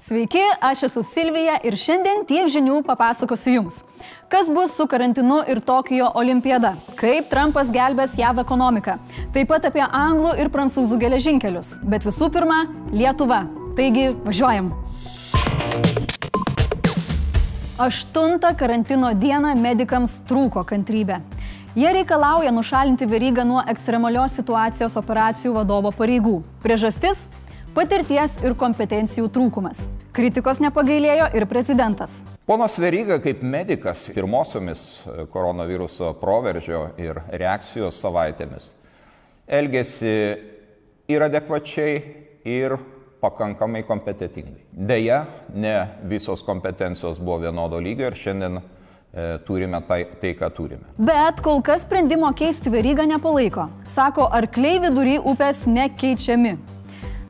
Sveiki, aš esu Silvija ir šiandien tiek žinių papasakosiu Jums. Kas bus su karantinu ir Tokijo olimpiada? Kaip Trumpas gelbės JAV ekonomiką? Taip pat apie anglų ir prancūzų geležinkelius. Bet visų pirma, Lietuva. Taigi, važiuojam. Aštuntą karantino dieną medikams trūko kantrybė. Jie reikalauja nušalinti verygą nuo ekstremalios situacijos operacijų vadovo pareigų. Priežastis patirties ir kompetencijų trūkumas. Kritikos nepagailėjo ir prezidentas. Ponas Veryga kaip medikas pirmosiomis e, koronaviruso proveržio ir reakcijos savaitėmis elgėsi ir adekvačiai, ir pakankamai kompetitingai. Deja, ne visos kompetencijos buvo vienodo lygio ir šiandien e, turime tai, tai, ką turime. Bet kol kas sprendimo keisti verygą nepalaiko. Sako, arkliai vidury upės nekeičiami.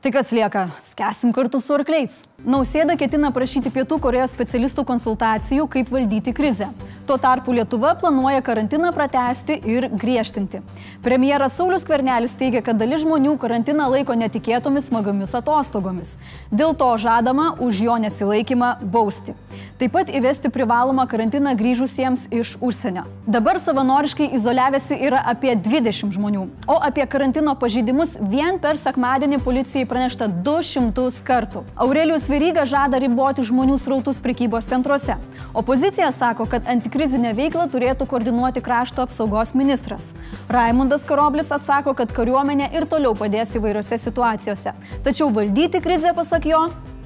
Tai kas lieka? Skesim kartu su arkliais. Nausėda ketina prašyti Pietų Korejos specialistų konsultacijų, kaip valdyti krizę. Tuo tarpu Lietuva planuoja karantiną pratesti ir griežtinti. Premjeras Saulis Kvernelis teigia, kad dalis žmonių karantiną laiko netikėtomis smagomis atostogomis. Dėl to žadama už jo nesilaikymą bausti. Taip pat įvesti privalomą karantiną grįžusiems iš užsienio. Dabar savanoriškai izoliavęsi yra apie 20 žmonių, o apie karantino pažeidimus vien per sekmadienį policijai pranešta 200 kartų. Aurelijus Veryga žada riboti žmonių srautus prekybos centruose. Opozicija sako, kad antikrizinę veiklą turėtų koordinuoti krašto apsaugos ministras. Raimundas Karoblis atsako, kad kariuomenė ir toliau padės įvairiose situacijose. Tačiau valdyti krizę, pasak jo,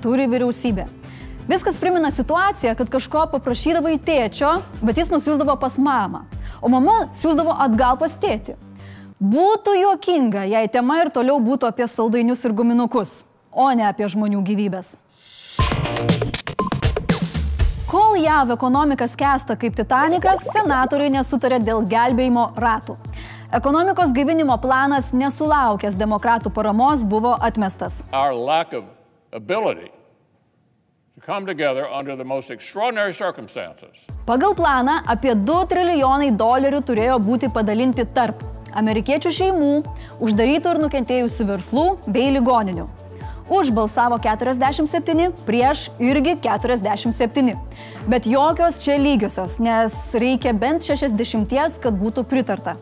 turi vyriausybė. Viskas primena situaciją, kad kažko paprašydavo į tėčio, bet jis nusiųsdavo pas mamą, o mama siūsdavo atgal pas tėtį. Būtų juokinga, jei tema ir toliau būtų apie saldainius ir guminukus, o ne apie žmonių gyvybės. Kol JAV ekonomika skęsta kaip Titanikas, senatoriai nesutarė dėl gelbėjimo ratų. Ekonomikos gyvinimo planas nesulaukęs demokratų paramos buvo atmestas. Pagal planą apie 2 trilijonai dolerių turėjo būti padalinti tarp amerikiečių šeimų, uždarytų ir nukentėjusių verslų bei ligoninių. Už balsavo 47, prieš irgi 47. Bet jokios čia lygiosios, nes reikia bent 60, kad būtų pritarta.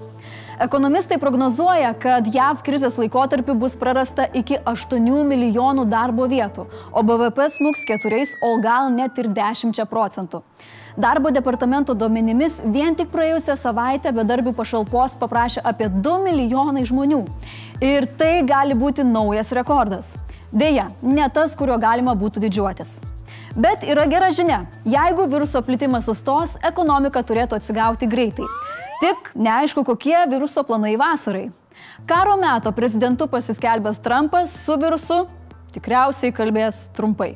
Ekonomistai prognozuoja, kad JAV krizės laikotarpiu bus prarasta iki 8 milijonų darbo vietų, o BVP smuks 4, o gal net ir 10 procentų. Darbo departamento duomenimis vien tik praėjusią savaitę bedarbių pašalpos paprašė apie 2 milijonai žmonių. Ir tai gali būti naujas rekordas. Deja, ne tas, kurio galima būtų didžiuotis. Bet yra gera žinia, jeigu viruso plitimas sustos, ekonomika turėtų atsigauti greitai. Tik neaišku, kokie viruso planai vasarai. Karo meto prezidentu pasiskelbęs Trumpas su virusu tikriausiai kalbės trumpai.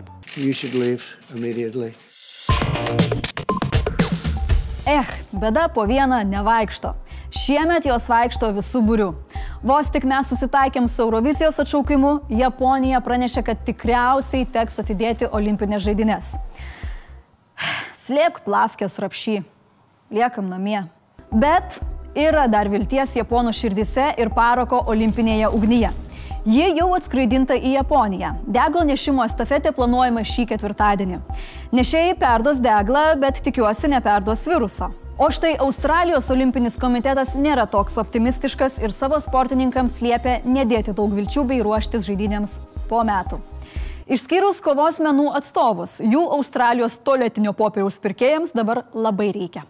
Eh, bėda po vieną nevaikšto. Šiemet jos vaikšto visų būrių. Vos tik mes susitaikėm su Eurovizijos atšaukimu, Japonija pranešė, kad tikriausiai teks atidėti olimpinės žaidynės. Slėpk plavkės rapšy. Liekam namie. Bet yra dar vilties Japonų širdise ir paroko olimpinėje ugnyje. Ji jau atskraidinta į Japoniją. Deglo nešimo estafetė planuojama šį ketvirtadienį. Nešėjai perduos deglą, bet tikiuosi neperduos viruso. O štai Australijos olimpinis komitetas nėra toks optimistiškas ir savo sportininkams liepia nedėti daug vilčių bei ruoštis žaidynėms po metų. Išskyrus kovos menų atstovus, jų Australijos toletinio popieriaus pirkėjams dabar labai reikia.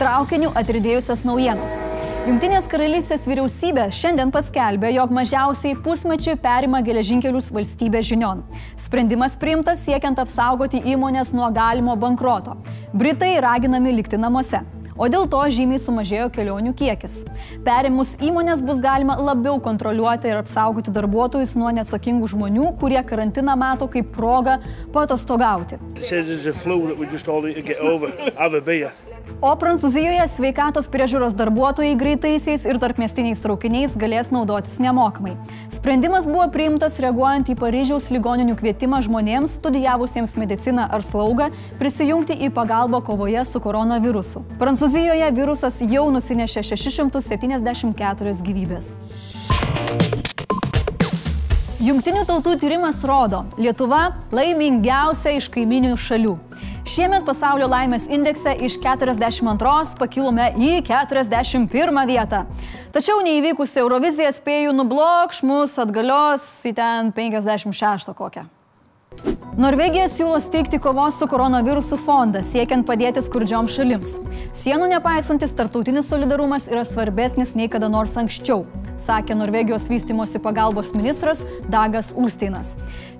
traukiniu atridėjusias naujienas. Junktinės karalystės vyriausybė šiandien paskelbė, jog mažiausiai pusmečiui perima geležinkelius valstybės žinion. Sprendimas priimtas siekiant apsaugoti įmonės nuo galimo bankroto. Britai raginami likti namuose. O dėl to žymiai sumažėjo kelionių kiekis. Perimus įmonės bus galima labiau kontroliuoti ir apsaugoti darbuotojus nuo neatsakingų žmonių, kurie karantiną mato kaip progą patostogauti. O Prancūzijoje sveikatos priežiūros darbuotojai greitaisiais ir tarpmestiniais traukiniais galės naudotis nemokamai. Sprendimas buvo priimtas reaguojant į Paryžiaus ligoninių kvietimą žmonėms studijavusiems mediciną ar slaugą prisijungti į pagalbą kovoje su koronavirusu. Prancūzijoje virusas jau nusinešė 674 gyvybės. Jungtinių tautų tyrimas rodo, Lietuva laimingiausia iš kaiminių šalių. Šiemet pasaulio laimės indekse iš 42 pakilome į 41 vietą. Tačiau neįvykusi Eurovizija spėjų nublokš mus atgalios į ten 56 kokią. Norvegija siūlo steigti kovos su koronavirusu fondą, siekiant padėti skurdžiom šalims. Sienų nepaisantis tartautinis solidarumas yra svarbesnis nei kada nors anksčiau, sakė Norvegijos vystimosi pagalbos ministras Dagas Ulsteinas.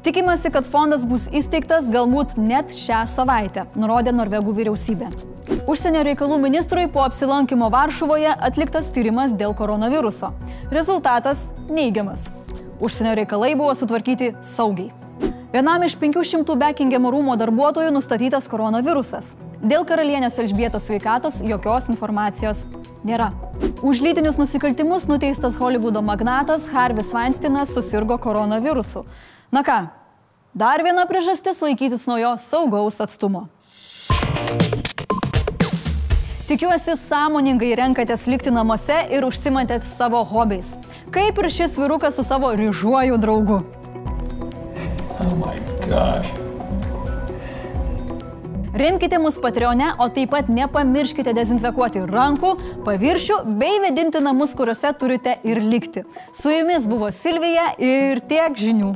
Tikimasi, kad fondas bus įsteigtas galbūt net šią savaitę, nurodė Norvegų vyriausybė. Užsienio reikalų ministrui po apsilankimo Varšuvoje atliktas tyrimas dėl koronaviruso. Rezultatas neigiamas. Užsienio reikalai buvo sutvarkyti saugiai. Vienam iš 500 Bekingemo rūmo darbuotojų nustatytas koronavirusas. Dėl karalienės Elžbietos sveikatos jokios informacijos nėra. Už lytinius nusikaltimus nuteistas Hollywoodo magnatas Harvis Weinsteinas susirgo koronavirusu. Na ką, dar viena priežastis laikytis nuo jo saugaus atstumo. Tikiuosi, sąmoningai renkatės likti namuose ir užsimantėt savo hobiais. Kaip ir šis virukas su savo ryžuoju draugu. Oh my gosh. Remkite mus Patreone, o taip pat nepamirškite dezinfekuoti rankų, paviršių bei vedinti namus, kuriuose turite ir likti. Su jumis buvo Silvija ir tiek žinių.